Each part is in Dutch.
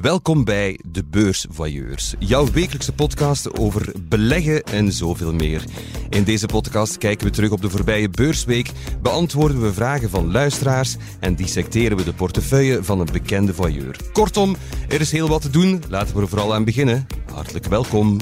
Welkom bij De Beursvoyeurs, jouw wekelijkse podcast over beleggen en zoveel meer. In deze podcast kijken we terug op de voorbije beursweek, beantwoorden we vragen van luisteraars en dissecteren we de portefeuille van een bekende voyeur. Kortom, er is heel wat te doen, laten we er vooral aan beginnen. Hartelijk welkom.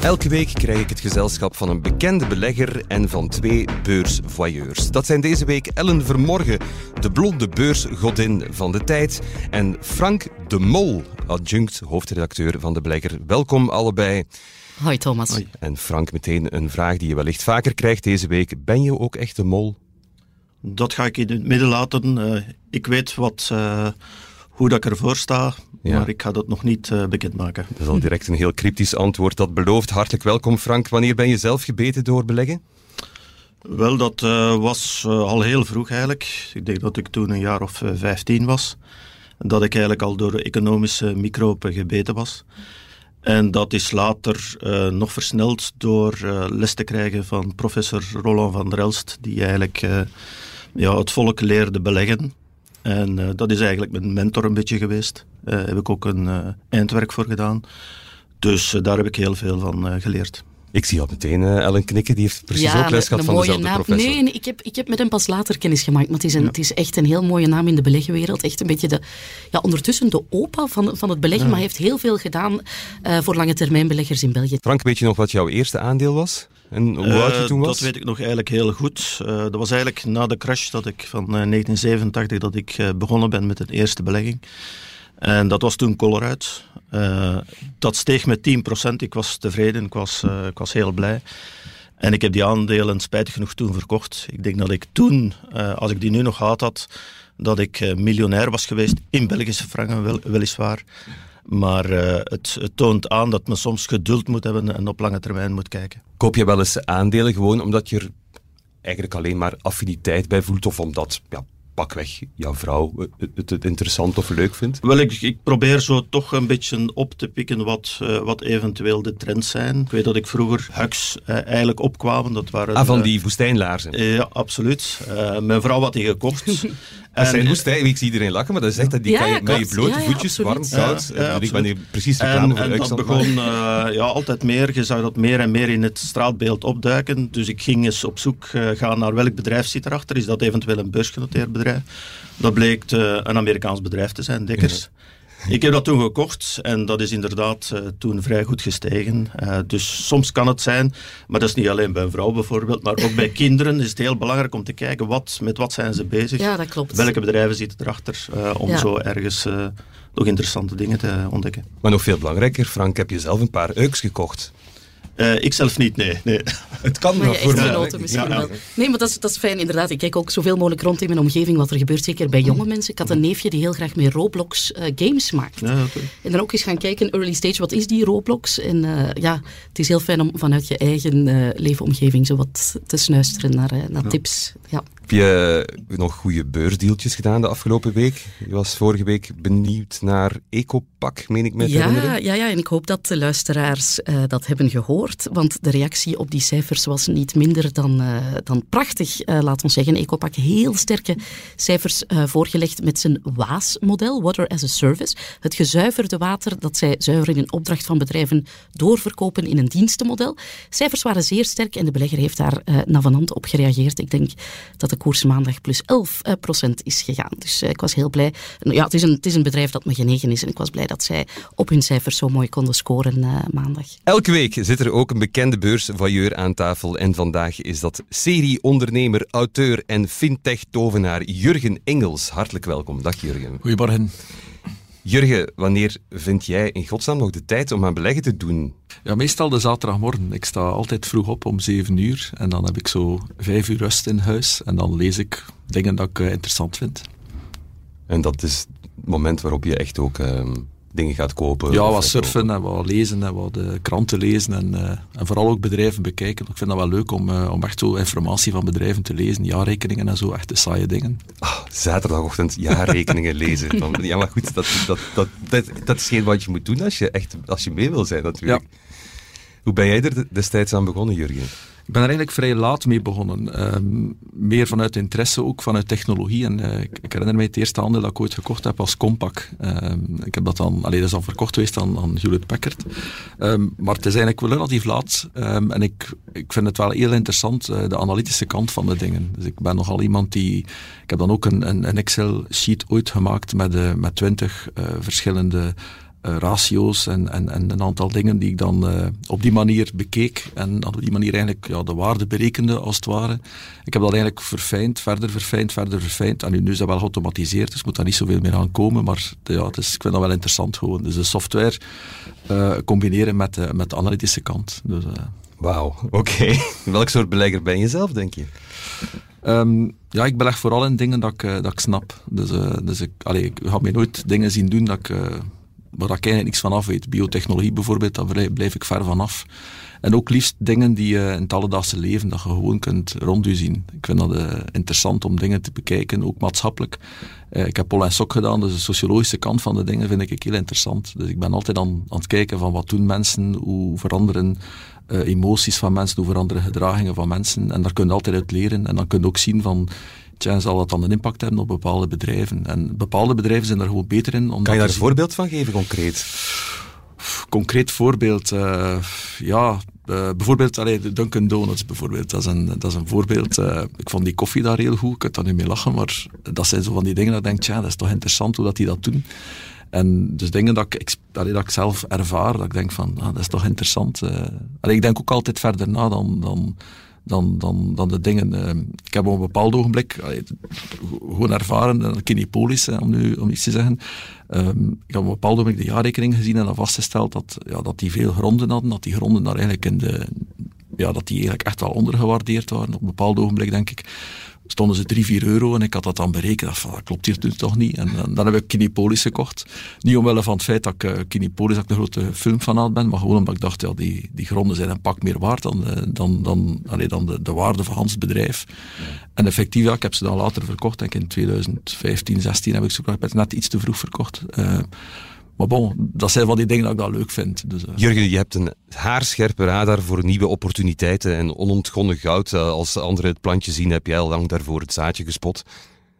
Elke week krijg ik het gezelschap van een bekende belegger en van twee beursvoyeurs. Dat zijn deze week Ellen Vermorgen, de blonde beursgodin van de tijd, en Frank de Mol, adjunct hoofdredacteur van de belegger. Welkom allebei. Hoi Thomas. En Frank, meteen een vraag die je wellicht vaker krijgt deze week. Ben je ook echt een mol? Dat ga ik in het midden laten. Uh, ik weet wat, uh, hoe dat ik ervoor sta. Ja. Maar ik ga dat nog niet uh, bekendmaken. Dat is al direct een heel cryptisch antwoord. Dat belooft. Hartelijk welkom, Frank. Wanneer ben je zelf gebeten door beleggen? Wel, dat uh, was uh, al heel vroeg eigenlijk. Ik denk dat ik toen een jaar of vijftien was. Dat ik eigenlijk al door economische microben gebeten was. En dat is later nog versneld door les te krijgen van professor Roland van der Elst, die eigenlijk ja, het volk leerde beleggen. En uh, dat is eigenlijk mijn mentor een beetje geweest. Daar uh, heb ik ook een uh, eindwerk voor gedaan. Dus daar heb ik heel veel van geleerd. Ik zie al meteen Ellen knikken, die heeft precies ja, ook les gehad van dezelfde naam. professor. Nee, nee ik, heb, ik heb met hem pas later kennis gemaakt, maar het is, een, ja. het is echt een heel mooie naam in de beleggenwereld. Echt een beetje de, ja, ondertussen de opa van, van het beleggen, ja. maar hij heeft heel veel gedaan voor lange termijn beleggers in België. Frank, weet je nog wat jouw eerste aandeel was? En hoe oud je toen was? Dat weet ik nog eigenlijk heel goed. Uh, dat was eigenlijk na de crash dat ik van uh, 1987 dat ik uh, begonnen ben met de eerste belegging. En dat was toen Colruyt. dat steeg met 10%. Ik was tevreden, ik was, ik was heel blij. En ik heb die aandelen spijtig genoeg toen verkocht. Ik denk dat ik toen, als ik die nu nog gehad had, dat ik miljonair was geweest in Belgische franken, wel, weliswaar. Maar uh, het, het, toont aan dat men soms geduld moet hebben en op lange termijn moet kijken. Koop je wel eens aandelen gewoon omdat je er eigenlijk alleen maar affiniteit bij voelt of omdat ja, pakweg jouw vrouw het, het, interessant of leuk vindt? Wel, ik, ik, probeer zo toch een beetje op te pikken wat, uh, wat eventueel de trends zijn. Ik weet dat ik vroeger Hux uh, eigenlijk opkwamen. Dat waren, ah, van die uh, woestijnlaarzen? ja, absoluut. mijn vrouw had die gekocht. Dat zijn ik zie iedereen lachen, maar dat is echt dat die ja, kan je met je blote ja, voetjes, warm, koud. Ja, ik ben hier precies reclame voor En dat begon uh, ja, altijd meer, je zag dat meer en meer in het straatbeeld opduiken. Dus ik ging eens op zoek uh, gaan naar welk bedrijf zit erachter. Is dat eventueel een beursgenoteerd bedrijf? Dat bleek uh, een Amerikaans bedrijf te zijn, Dekkers. Ik heb dat toen gekocht en dat is inderdaad uh, toen vrij goed gestegen. Uh, dus soms kan het zijn, maar dat is niet alleen bij een vrouw bijvoorbeeld, maar ook bij kinderen is het heel belangrijk om te kijken wat, met wat zijn ze bezig. Ja, dat klopt. Welke bedrijven zitten erachter uh, om ja. zo ergens nog interessante dingen te ontdekken. Maar nog veel belangrijker, Frank, heb je zelf een paar euks gekocht? Uh, ik zelf niet, nee. nee. Het kan maar voor mij. misschien ja, wel. Nee, maar dat is, dat is fijn inderdaad. Ik kijk ook zoveel mogelijk rond in mijn omgeving wat er gebeurt, zeker bij jonge mensen. Ik had een neefje die heel graag met Roblox uh, games maakt. Ja, okay. En dan ook eens gaan kijken, early stage, wat is die Roblox? En uh, ja, het is heel fijn om vanuit je eigen leefomgeving zo wat te snuisteren naar, naar tips. Ja. Heb je nog goede beursdeeltjes gedaan de afgelopen week? Je was vorige week benieuwd naar Ecopak, meen ik me te ja, herinneren. Ja, ja, en ik hoop dat de luisteraars uh, dat hebben gehoord, want de reactie op die cijfers was niet minder dan, uh, dan prachtig. Uh, laat ons zeggen, Ecopak heel sterke cijfers voorgelegd met zijn WAAS-model, Water as a Service. Het gezuiverde water dat zij zuiveren in opdracht van bedrijven doorverkopen in een dienstenmodel. Cijfers waren zeer sterk en de belegger heeft daar navenant op gereageerd. Ik denk dat de koers maandag plus 11 procent is gegaan. Dus ik was heel blij. Ja, het is, een, het is een bedrijf dat me genegen is en ik was blij dat zij op hun cijfers zo mooi konden scoren maandag. Elke week zit er ook een bekende beursvailleur aan tafel en vandaag is dat serie-ondernemer, auteur en fintech-tovenaar Jurgen Engels. Hartelijk welkom. Dag Jurgen. Goedemorgen. Jurgen, wanneer vind jij in godsnaam nog de tijd om aan beleggen te doen? Ja, meestal de zaterdagmorgen. Ik sta altijd vroeg op om zeven uur en dan heb ik zo vijf uur rust in huis en dan lees ik dingen dat ik uh, interessant vind. En dat is het moment waarop je echt ook uh, dingen gaat kopen. Ja, wat surfen en wat lezen en wat de kranten lezen en, uh, en vooral ook bedrijven bekijken. Ik vind dat wel leuk om, uh, om echt zo informatie van bedrijven te lezen, jaarrekeningen en zo, echt de saaie dingen. Oh, zaterdagochtend jaarrekeningen lezen. ja, maar goed, dat, dat, dat, dat, dat is geen wat je moet doen als je echt als je mee wil zijn natuurlijk. Ja. Hoe ben jij er destijds aan begonnen, Jurgen? Ik ben er eigenlijk vrij laat mee begonnen. Ehm, meer vanuit interesse ook, vanuit technologie. En uh, ik, herinner mij het eerste aandeel dat ik ooit gekocht heb als Compaq. Ehm, ik heb dat dan, alleen dat verkocht geweest aan, aan Hewlett Packard. Ehm, maar het is eigenlijk wel relatief laat. en ik, ik vind het wel heel interessant, uh, de analytische kant van de dingen. Dus ik ben nogal iemand die... Ik heb dan ook een, een, een Excel-sheet ooit gemaakt met, uh, met 20 verschillende ratio's en, en, en een aantal dingen die ik dan uh, op die manier bekeek en op die manier eigenlijk ja, de waarde berekende als het ware. Ik heb dat eigenlijk verfijnd, verder verfijnd, verder verfijnd. En nu, nu is dat wel geautomatiseerd, dus moet daar niet zoveel meer aan komen. Maar ja, het is, ik vind dat wel interessant gewoon. Dus de software uh, combineren met, met de analytische kant. Dus, Wauw, oké. Okay. Welk soort belegger ben je zelf, denk je? Um, ja, ik beleg vooral in dingen dat ik, dat ik snap. Dus, dus ik, allee, ik ga mij nooit dingen zien doen dat ik waar ik eigenlijk niks van af weet. Biotechnologie bijvoorbeeld, daar blijf ik ver van af. En ook liefst dingen die je in het alledaagse leven, dat je gewoon kunt rond je zien. Ik vind dat uh, interessant om dingen te bekijken, ook maatschappelijk. Uh, ik heb en Sok gedaan, dus de sociologische kant van de dingen vind ik heel interessant. Dus ik ben altijd aan, aan het kijken van wat doen mensen, hoe veranderen uh, emoties van mensen, hoe veranderen gedragingen van mensen. En daar kun je altijd uit leren. En dan kun je ook zien van tja, zal dat dan een impact hebben op bepaalde bedrijven. En bepaalde bedrijven zijn daar gewoon beter in. Kan je daar een voorbeeld van geven, concreet? Concreet voorbeeld, uh, ja, uh, bijvoorbeeld allee, de Dunkin' Donuts bijvoorbeeld, dat is een, dat is een voorbeeld. Uh, ik vond die koffie daar heel goed, ik kan daar niet mee lachen, maar dat zijn zo van die dingen dat ik denk, tja, dat is toch interessant hoe dat die dat doen. En dus dingen dat ik, allee, dat ik zelf ervaar, dat ik denk van, ah, dat is toch interessant. allee, ik denk ook altijd verder na dan, dan dan, dan, dan de dingen. Uh, ik heb op een bepaald ogenblik gewoon ervaren, uh, Kinepolis, om nu om iets te zeggen. Um, ik heb op een bepaald ogenblik de jaarrekening gezien en dan vastgesteld dat, ja, dat die veel gronden hadden, dat die gronden daar eigenlijk in de, ja, dat die eigenlijk echt wel ondergewaardeerd waren. Op een bepaald ogenblik denk ik, stonden ze 3, 4 euro en ik had dat dan berekend. Van, dat klopt hier toch niet. En, dan heb ik Kinepolis gekocht. Niet omwille van het feit dat ik uh, Kinepolis dat ik een grote filmfanaat ben, maar gewoon omdat ik dacht, ja, die, die gronden zijn een pak meer waard dan, uh, dan, dan, allee, dan de, de waarde van Hans bedrijf. En effectief, ja, ik heb ze dan later verkocht. Denk in 2015, 16 heb ik ze net iets te vroeg verkocht. Uh, maar bon, dat zijn van die dingen dat ik dat leuk vind. Dus, uh. Jurgen, je hebt een haarscherpe radar voor nieuwe opportuniteiten en onontgonnen goud. Uh, als anderen het plantje zien, heb jij al lang daarvoor het zaadje gespot.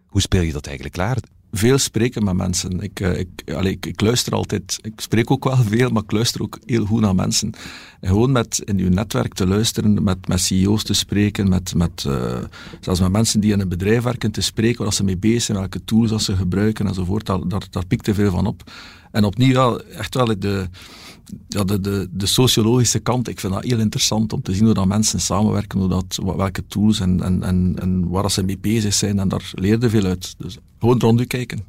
Hoe speel je dat eigenlijk klaar? Veel spreken met mensen. Ik, uh, ik, allee, ik, ik, luister altijd. Ik spreek ook wel veel, maar ik luister ook heel goed naar mensen. En gewoon met in uw netwerk te luisteren, met, met CEO's te spreken, met, met, zelfs met mensen die in een bedrijf werken te spreken, waar ze mee bezig zijn, welke tools dat ze gebruiken enzovoort. Daar, daar, daar pikt er veel van op. En opnieuw, ja, echt wel de, ja, de, de, de sociologische kant. Ik vind dat heel interessant om te zien hoe dat mensen samenwerken, hoe dat, welke tools en, en, en, en waar ze mee bezig zijn. En daar leerde veel uit. Dus gewoon rond u kijken.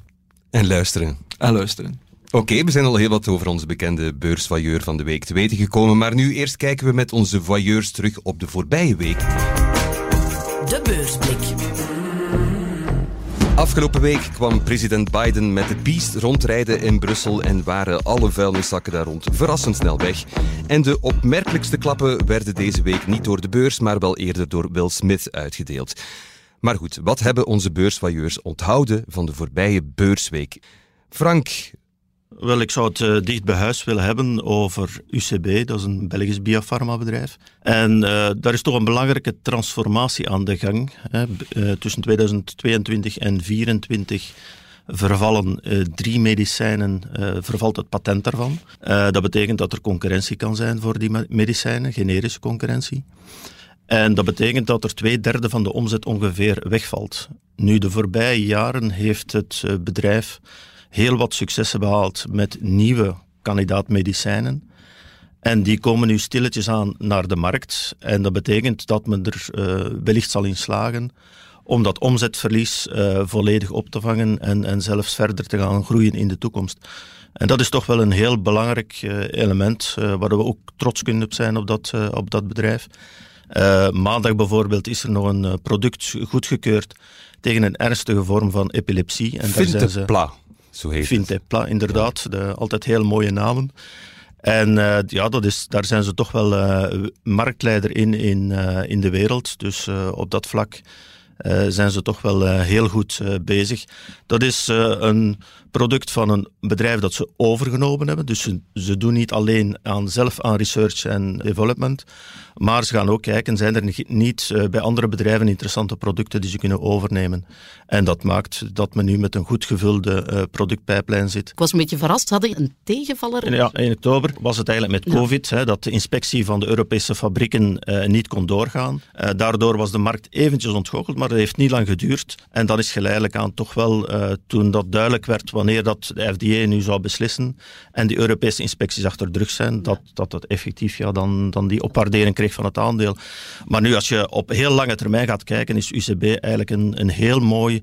En luisteren. En luisteren. Oké, we zijn al heel wat over onze bekende beursvoyeur van de week te weten gekomen. Maar nu eerst kijken we met onze voyeurs terug op de voorbije week. De beursblik. Afgelopen week kwam president Biden met de Beast rondrijden in Brussel en waren alle vuilniszakken daar rond verrassend snel weg. En de opmerkelijkste klappen werden deze week niet door de beurs, maar wel eerder door Will Smith uitgedeeld. Maar goed, wat hebben onze beursvailleurs onthouden van de voorbije beursweek? Frank, wel, ik zou het uh, dicht bij huis willen hebben over UCB, dat is een Belgisch biofarmabedrijf. En uh, daar is toch een belangrijke transformatie aan de gang. Hè. Uh, tussen 2022 en 2024 vervallen drie medicijnen, vervalt het patent daarvan. dat betekent dat er concurrentie kan zijn voor die medicijnen, generische concurrentie. En dat betekent dat er twee derde van de omzet ongeveer wegvalt. Nu, de voorbije jaren heeft het bedrijf heel wat successen behaald met nieuwe kandidaatmedicijnen. En die komen nu stilletjes aan naar de markt. En dat betekent dat men er uh, wellicht zal in slagen om dat omzetverlies uh, volledig op te vangen en, en zelfs verder te gaan groeien in de toekomst. En dat is toch wel een heel belangrijk uh, element waar we ook trots kunnen op zijn op dat, op dat bedrijf. maandag bijvoorbeeld is er nog een product goedgekeurd tegen een ernstige vorm van epilepsie. En daar zijn ze... zo heet Fintepla, inderdaad. De, altijd heel mooie namen. En uh, ja, dat is, daar zijn ze toch wel uh, marktleider in in, uh, in de wereld. Dus op dat vlak zijn ze toch wel heel goed bezig. Dat is een product van een bedrijf dat ze overgenomen hebben. Dus ze, ze, doen niet alleen aan, zelf aan research en development, maar ze gaan ook kijken, zijn er niet bij andere bedrijven interessante producten die ze kunnen overnemen. En dat maakt dat men nu met een goed gevulde productpijplijn zit. Ik was een beetje verrast, hadden je een tegenvaller? Ja, in oktober was het eigenlijk met COVID, ja. hè, dat de inspectie van de Europese fabrieken niet kon doorgaan. daardoor was de markt eventjes ontgoocheld, maar dat heeft niet lang geduurd. En dan is geleidelijk aan toch wel, toen dat duidelijk werd wanneer dat de FDA nu zou beslissen en de Europese inspecties achter druk zijn, dat, dat het effectief ja, dan, dan die opwaardering kreeg van het aandeel. Maar nu als je op heel lange termijn gaat kijken, is UCB eigenlijk een, een heel mooi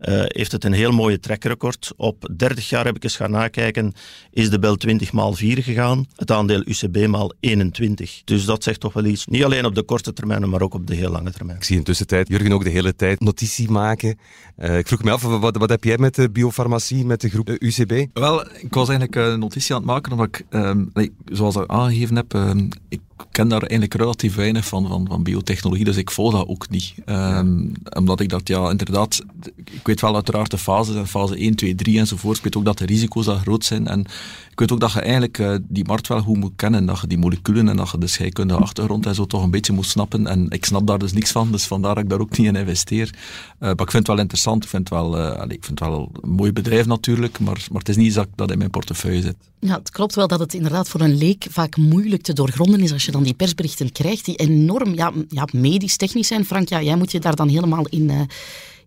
uh, heeft het een heel mooie trackrecord. Op 30 jaar heb ik eens gaan nakijken, is de bel 20 maal 4 gegaan. Het aandeel UCB maal 21. Dus dat zegt toch wel iets. Niet alleen op de korte termijn, maar ook op de heel lange termijn. Ik zie intussen tijd Jurgen ook de hele tijd notitie maken. Uh, ik vroeg me af, wat, wat, heb jij met de biofarmacie, met de groep uh, eh, UCB? Wel, ik was eigenlijk een notitie aan het maken, omdat ik, um, zoals ik aangegeven heb, um, ik ken daar eigenlijk relatief weinig van, van, van biotechnologie, dus ik volg dat ook niet. Um, omdat ik dat, ja, inderdaad, ik weet wel uiteraard de fases, fase 1, 2, 3 enzovoort. Ik weet ook dat de risico's daar groot zijn. En ik weet ook dat je eigenlijk uh, die markt wel goed moet kennen. Dat je die moleculen en dat je de scheikunde achtergrond en zo toch een beetje moet snappen. En ik snap daar dus niks van, dus vandaar dat ik daar ook niet in investeer. Uh, maar ik vind het wel interessant. Ik vind het wel, allez, ik vind het wel een mooi bedrijf natuurlijk, maar, maar het is niet dat, dat in mijn portefeuille zit. Ja, het klopt wel dat het inderdaad voor een leek vaak moeilijk te doorgronden is als je dan die persberichten krijgt die enorm ja, ja, medisch-technisch zijn. Frank, ja, jij moet je daar dan helemaal in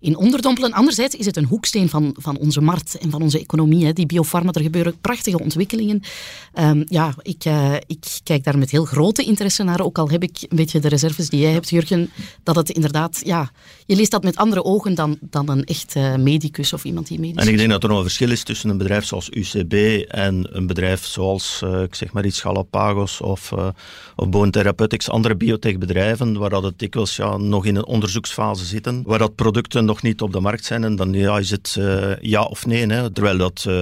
in onderdompelen. Anderzijds is het een hoeksteen van, van onze markt en van onze economie. Hè. Die biofarma, er gebeuren prachtige ontwikkelingen. Um, ja, ik, uh, ik kijk daar met heel grote interesse naar. Ook al heb ik een beetje de reserves die jij hebt, Jurgen. Dat het inderdaad, ja, je leest dat met andere ogen dan, dan een echt uh, medicus of iemand die medisch En ik denk dat er nog een verschil is tussen een bedrijf zoals UCB en een bedrijf zoals, uh, ik zeg maar iets, Galapagos of, of Bone Therapeutics, andere biotechbedrijven, waar dat het dikwijls ja, nog in een onderzoeksfase zitten, waar dat producten nog niet op de markt zijn. En dan ja, is het uh, ja of nee. Hè. Terwijl dat uh,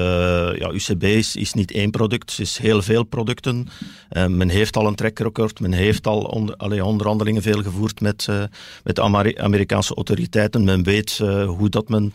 ja, UCB is, is niet één product, het is heel veel producten. Uh, men heeft al een trackrecord, men heeft al onder, onderhandelingen veel gevoerd met, met de Amerikaanse autoriteiten. Men weet hoe dat men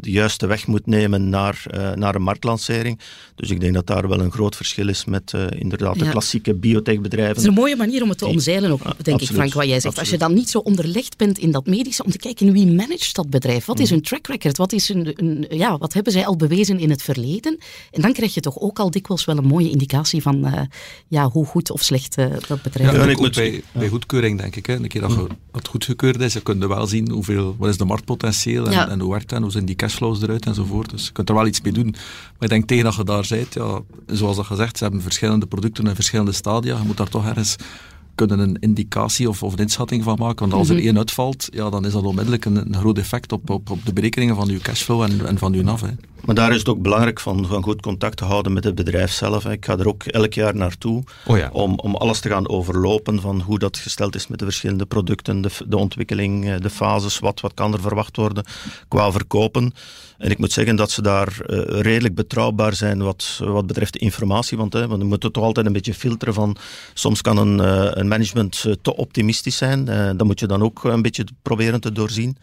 de juiste weg moet nemen naar, naar een marktlancering. Dus ik denk dat daar wel een groot verschil is met inderdaad de klassieke biotechbedrijven. Het is een mooie manier om het te omzeilen ook, denk absoluut, ik, Frank, wat jij zegt. Absoluut. Als je dan niet zo onderlegd bent in dat medische, om te kijken wie manage dat bedrijf? Wat is mhm. hun track record? Wat, is een, ja, wat hebben zij al bewezen in het verleden? En dan krijg je toch ook al dikwijls wel een mooie indicatie van uh, ja, hoe goed of slecht uh, dat bedrijf is. Ja, ik moet bij, bij goedkeuring denk ik. Hè. Een keer dat het goedgekeurd is, je kunt wel zien hoeveel, wat is de marktpotentieel en, ja. en hoe werkt dat en hoe zien die cashflows eruit enzovoort. Dus je kunt er wel iets mee doen. Maar ik denk tegen dat je daar bent, ja, zoals dat gezegd, ze hebben verschillende producten in verschillende stadia. Je moet daar toch ergens kunnen een indicatie of, of een inschatting van maken. Want als er mhm. één uitvalt, ja, dan is dat onmiddellijk een, een groot effect op, op, op de berekeningen van uw cashflow en, en van uw NAV. Hè. Maar daar is het ook belangrijk van, van goed contact te houden met het bedrijf zelf. Ik ga er ook elk jaar naartoe oh ja. om, om alles te gaan overlopen van hoe dat gesteld is met de verschillende producten, de, de ontwikkeling, eh, de fases, wat, wat kan er verwacht worden qua verkopen. En ik moet zeggen dat ze daar uh, redelijk betrouwbaar zijn wat, wat betreft de informatie. Want, hè, want we moeten toch altijd een beetje filteren van... Soms kan een, uh, een management te optimistisch zijn. Dat moet je dan ook een beetje proberen te doorzien.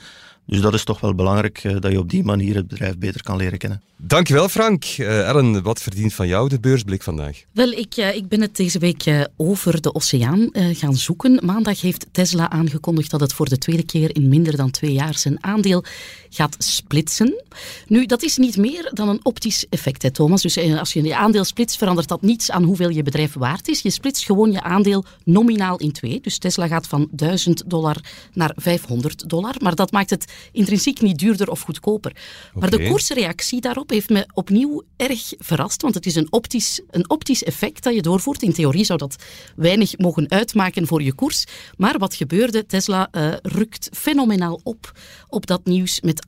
Dus dat is toch wel belangrijk uh, dat je op die manier het bedrijf beter kan leren kennen. Dankjewel Frank. Uh, Ellen, wat verdient van jou de beursblik vandaag? Wel, ik, uh, ik ben het deze week over de oceaan gaan zoeken. Maandag heeft Tesla aangekondigd dat het voor de tweede keer in minder dan twee jaar zijn aandeel gaat splitsen. Nu, dat is niet meer dan een optisch effect, hè, Thomas. Dus als je je aandeel splitst, verandert dat niets aan hoeveel je bedrijf waard is. Je splitst gewoon je aandeel nominaal in twee. Dus Tesla gaat van 1000 dollar naar 500 dollar. Maar dat maakt het intrinsiek niet duurder of goedkoper. Maar de koersreactie daarop heeft me opnieuw erg verrast, want het is een optisch, een optisch effect dat je doorvoert. In theorie zou dat weinig mogen uitmaken voor je koers. Maar wat gebeurde? Tesla uh, rukt fenomenaal op op dat nieuws met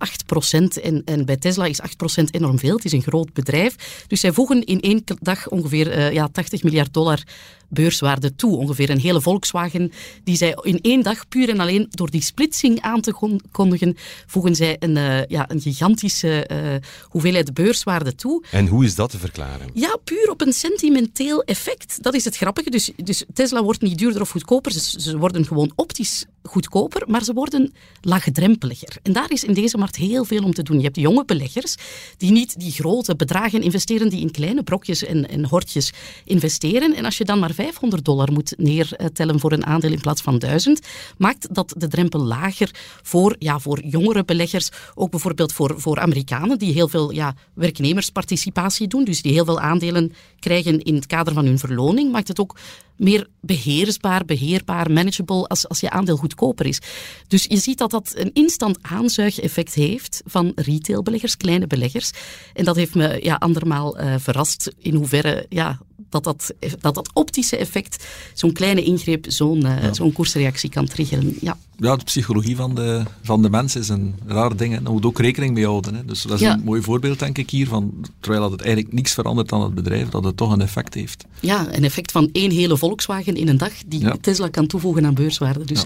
8%. En, en bij Tesla is 8% enorm veel. Het is een groot bedrijf. Dus zij voegen in één dag ongeveer uh, ja, 80 miljard dollar beurswaarde toe. Ongeveer een hele Volkswagen die zij in één dag puur en alleen door die splitsing aan te kondigen voegen zij een, uh, ja, een gigantische uh, hoeveelheid beurswaarde toe. En hoe is dat te verklaren? Ja, puur op een sentimenteel effect. Dat is het grappige. Dus, dus Tesla wordt niet duurder of goedkoper. Ze, ze worden gewoon optisch goedkoper, maar ze worden laagdrempeliger. En daar is in deze markt heel veel om te doen. Je hebt jonge beleggers die niet die grote bedragen investeren, die in kleine brokjes en, en hortjes investeren. En als je dan maar 500 dollar moet neertellen voor een aandeel in plaats van 1000, maakt dat de drempel lager voor, ja, voor jongere beleggers. Ook bijvoorbeeld voor, voor Amerikanen die heel veel ja, werknemersparticipatie doen, dus die heel veel aandelen krijgen in het kader van hun verloning, maakt het ook meer beheersbaar, beheerbaar, manageable als, als je aandeel goedkoper is. Dus je ziet dat dat een instant aanzuigeffect heeft van retailbeleggers, kleine beleggers. En dat heeft me ja, andermaal uh, verrast in hoeverre ja, dat, dat, dat dat optische effect, zo'n kleine ingreep, zo'n ja. zo'n koersreactie kan triggeren. Ja. ja, de psychologie van de, van de mens is een raar ding. En daar moet ook rekening mee houden. Hè. Dus dat is ja. een mooi voorbeeld, denk ik, hier. Van, terwijl dat het eigenlijk niks verandert aan het bedrijf, dat het toch een effect heeft. Ja, een effect van één hele Volkswagen in een dag die Tesla kan toevoegen aan beurswaarde. Dus.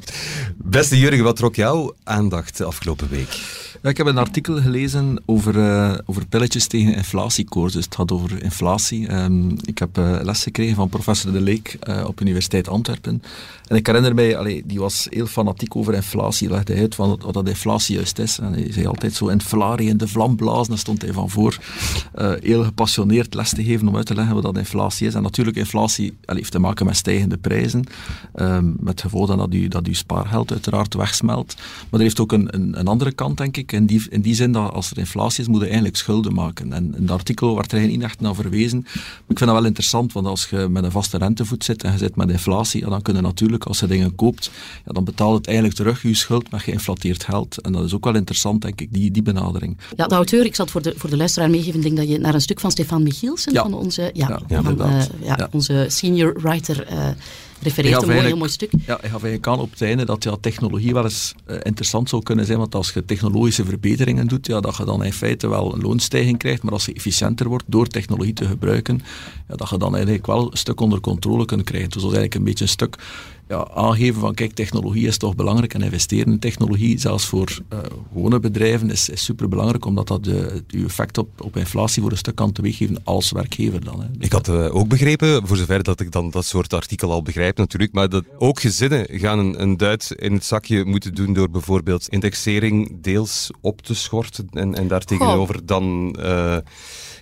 Beste Jurgen, wat trok jouw aandacht de afgelopen week? Ik heb een artikel gelezen over, uh, over pilletjes tegen inflatiekoers. Dus het gaat over inflatie. Um, ik heb uh, les gekregen van professor De Leek uh, op Universiteit Antwerpen. En ik herinner mij, allee, die was heel fanatiek over inflatie. Hij legde uit wat, dat inflatie juist is. En hij zei altijd zo inflatie in de vlam blazen. Daar stond hij van voor. heel gepassioneerd les te geven om uit te leggen wat dat inflatie is. En natuurlijk, inflatie allee, heeft te maken met stijgende prijzen. Um, met het gevolg dat u, dat uw spaargeld uiteraard wegsmelt. Maar er heeft ook een, een andere kant, denk ik in die, in die zin dat als er inflatie is, moet je eigenlijk schulden maken. En in het artikel werd er geen echt naar verwezen. Maar ik vind dat wel interessant, want als je met een vaste rentevoet zit en je zit met inflatie, ja, dan kun je natuurlijk, als je dingen koopt, ja, dan betaalt het eigenlijk terug je schuld met geïnflateerd geld. En dat is ook wel interessant, denk ik, die, die benadering. Ja, de auteur, ik zal het voor de, voor de luisteraar meegeven, denk dat je naar een stuk van Stefan Michielsen, ja. van onze, ja, van, uh, ja, onze senior writer... Uh, refereert een mooi, heel mooi stuk. Ja, ik gaf eigenlijk aan op het einde dat ja, technologie wel eens uh, interessant zou kunnen zijn, want als je technologische verbeteringen doet, ja, dat je dan in feite wel een loonstijging krijgt, maar als je efficiënter wordt door technologie te gebruiken, ja, dat je dan eigenlijk wel een stuk onder controle kunt krijgen. Dus dat is eigenlijk een beetje een stuk ja, aangeven van kijk, technologie is toch belangrijk en investeren in technologie, zelfs voor uh, gewone bedrijven, is, is super belangrijk, omdat dat de, uw effect op, op inflatie voor een stuk kan teweeggeven als werkgever dan. Hè. Ik had uh, ook begrepen, voor zover dat ik dan dat soort artikel al begrijp natuurlijk, maar dat ook gezinnen gaan een, een duit in het zakje moeten doen door bijvoorbeeld indexering deels op te schorten en, en daartegenover dan... Uh,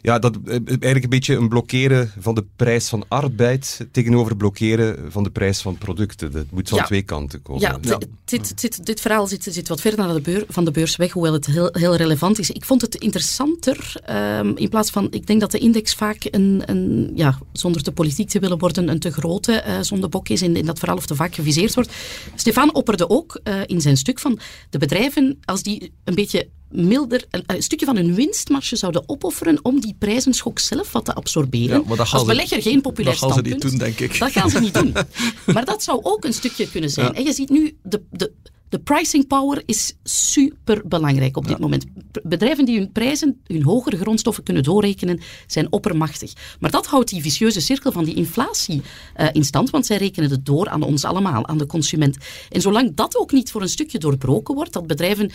ja, dat eigenlijk een beetje een blokkeren van de prijs van arbeid tegenover blokkeren van de prijs van Dat moet van twee kanten komen. Ja, ja. Dit, dit, dit, verhaal zit, zit wat verder naar de beur, van de beurs weg, hoewel het heel, heel relevant is. Ik vond het interessanter, um, in plaats van, ik denk dat de index vaak een, een ja, zonder te politiek te willen worden, een te grote uh, zondebok is in, in dat verhaal of te vaak geviseerd wordt. Stefan opperde ook uh, in zijn stuk van de bedrijven, als die een beetje milder, een, een, stukje van hun winstmarge zouden opofferen om die prijzenschok zelf wat te absorberen. Ja, Als belegger geen populair dat standpunt. Dat gaan ze niet doen, denk ik. Dat gaan ze niet doen. Maar dat zou ook een stukje kunnen zijn. Ja. En je ziet nu de, de, de pricing power is super belangrijk op dit ja. moment. Bedrijven die hun prijzen, hun hogere grondstoffen kunnen doorrekenen, zijn oppermachtig. Maar dat houdt die vicieuze cirkel van die inflatie uh, in stand, want zij rekenen het door aan ons allemaal, aan de consument. En zolang dat ook niet voor een stukje doorbroken wordt, dat bedrijven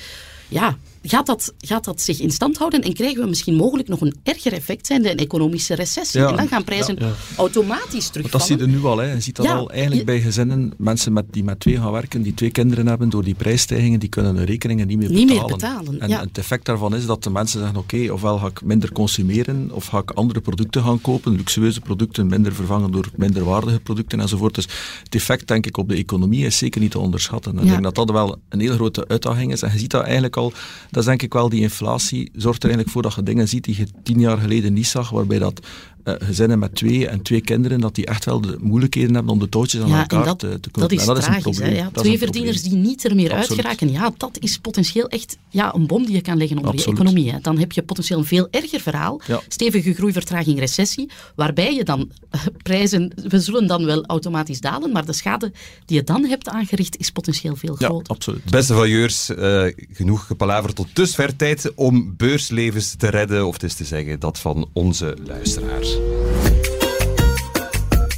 ja, gaat dat, gaat dat zich in stand houden en krijgen we misschien mogelijk nog een erger effect zijn, een economische recessie. Ja. En dan gaan prijzen ja, ja. automatisch terugvallen. Dat zie je nu al. Hè. Je ziet dat al eigenlijk bij gezinnen, mensen met, die met twee gaan werken, die twee kinderen hebben, door die prijsstijgingen, die kunnen hun rekeningen niet meer niet betalen. Meer betalen en het effect daarvan is dat de mensen zeggen, oké, okay, ofwel ga ik minder consumeren, of ga ik andere producten gaan kopen, luxueuze producten, minder vervangen door minderwaardige producten enzovoort. Dus het effect, denk ik, op de economie is zeker niet te onderschatten. En ik denk dat dat wel een hele grote uitdaging is. En je ziet dat eigenlijk al, dat is denk ik wel, die inflatie zorgt er eigenlijk voor dat je dingen ziet die je tien jaar geleden niet zag, waarbij dat uh, gezinnen met twee en twee kinderen, dat die echt wel de moeilijkheden hebben om de touwtjes aan ja, elkaar dat, te, te knopen. Dat is, dat is tragisch, een probleem. Ja. Twee verdieners die niet er meer uit geraken, ja, dat is potentieel echt ja, een bom die je kan leggen onder Absoluut. je economie. Hè. Dan heb je potentieel een veel erger verhaal. Ja. Stevige groei, vertraging, recessie, waarbij je dan uh, prijzen, we zullen dan wel automatisch dalen, maar de schade die je dan hebt aangericht is potentieel veel groter. Ja, absoluut. Beste valueurs, uh, genoeg gepalaver tot dusver tijd om beurslevens te redden, of het is te zeggen dat van onze luisteraars.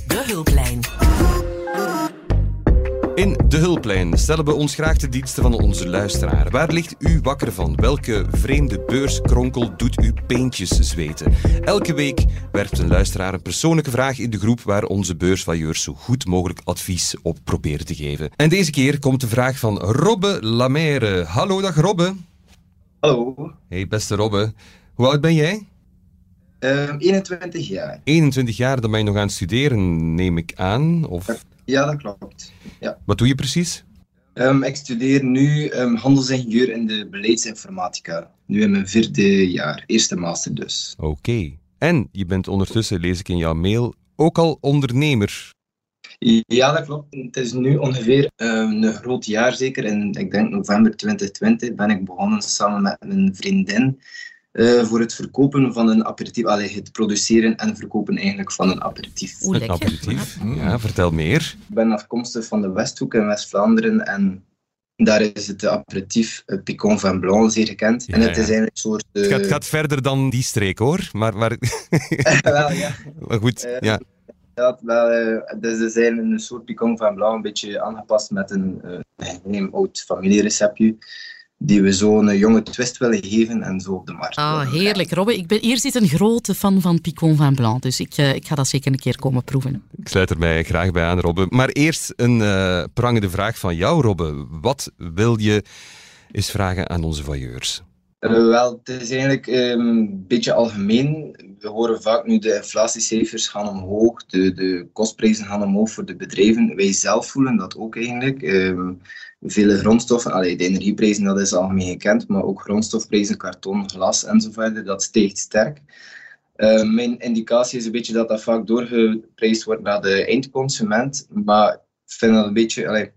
De hulplijn. In De Hulplijn stellen we ons graag de diensten van onze luisteraar. Waar ligt u wakker van? Welke vreemde beurskronkel doet u peentjes zweten? Elke week werpt een luisteraar een persoonlijke vraag in de groep waar onze beursvailleurs zo goed mogelijk advies op proberen te geven. En deze keer komt de vraag van Robbe Lamere. Hallo, dag Robbe. Hallo. Hey, beste Robbe. Hoe oud ben jij? Uh, 21 jaar. 21 jaar, dan ben je nog aan het studeren, neem ik aan? Of... Ja, dat klopt. Ja. Wat doe je precies? Um, ik studeer nu um, handelsingenieur in de beleidsinformatica. Nu in mijn vierde jaar, eerste master dus. Oké. Okay. En je bent ondertussen, lees ik in jouw mail, ook al ondernemer. Ja, dat klopt. Het is nu ongeveer een groot jaar, zeker. In, ik denk november 2020 ben ik begonnen samen met mijn vriendin uh, voor het verkopen van een aperitief. Allee, het produceren en verkopen eigenlijk van een aperitief. Oeh, een aperitief, ja, vertel meer. Ik ben afkomstig van de Westhoek in West-Vlaanderen en daar is het aperitief uh, Picon van Blanc zeer gekend. Ja, en het ja. is eigenlijk een soort... Uh... Het gaat, gaat, verder dan die streek hoor, maar... maar... wel, ja. maar goed, Eh, ja. Ja, wel, uh, dus er zijn een soort Picon van Blanc, een beetje aangepast met een geheim oud familiereceptje die we zo'n jonge twist willen geven en zo op de markt. Ah, heerlijk. Robbe, ik ben, hier zit een grote fan van Picon van Blanc, dus ik, uh, ik ga dat zeker een keer komen proeven. Ik sluit er mij graag bij aan, Robbe. Maar eerst een uh, prangende vraag van jou, Robbe. Wat wil je eens vragen aan onze voyeurs? Uh, wel, het is eigenlijk um, een beetje algemeen. We horen vaak nu de inflatiecijfers gaan omhoog, de, de kostprijzen gaan omhoog voor de bedrijven. Wij zelf voelen dat ook eigenlijk. Vele grondstoffen, allee, de energieprijzen, dat is algemeen gekend, maar ook grondstofprijzen, karton, glas enzovoort, dat stijgt sterk. Uh, mijn indicatie is een beetje dat dat vaak doorgeprijsd wordt naar de eindconsument, maar ik vind dat een beetje, allee,